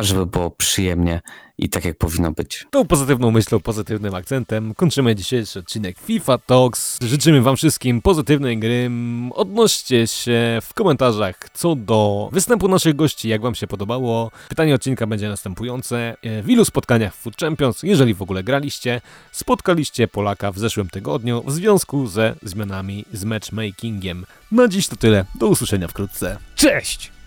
żeby było przyjemnie i tak jak powinno być. Tą pozytywną myślą, pozytywnym akcentem kończymy dzisiejszy odcinek FIFA Talks. Życzymy Wam wszystkim pozytywnej gry. Odnoście się w komentarzach co do występu naszych gości, jak Wam się podobało. Pytanie odcinka będzie następujące. W ilu spotkaniach Food Champions, jeżeli w ogóle graliście, spotkaliście Polaka w zeszłym tygodniu w związku ze zmianami z matchmakingiem? Na dziś to tyle. Do usłyszenia wkrótce. Cześć!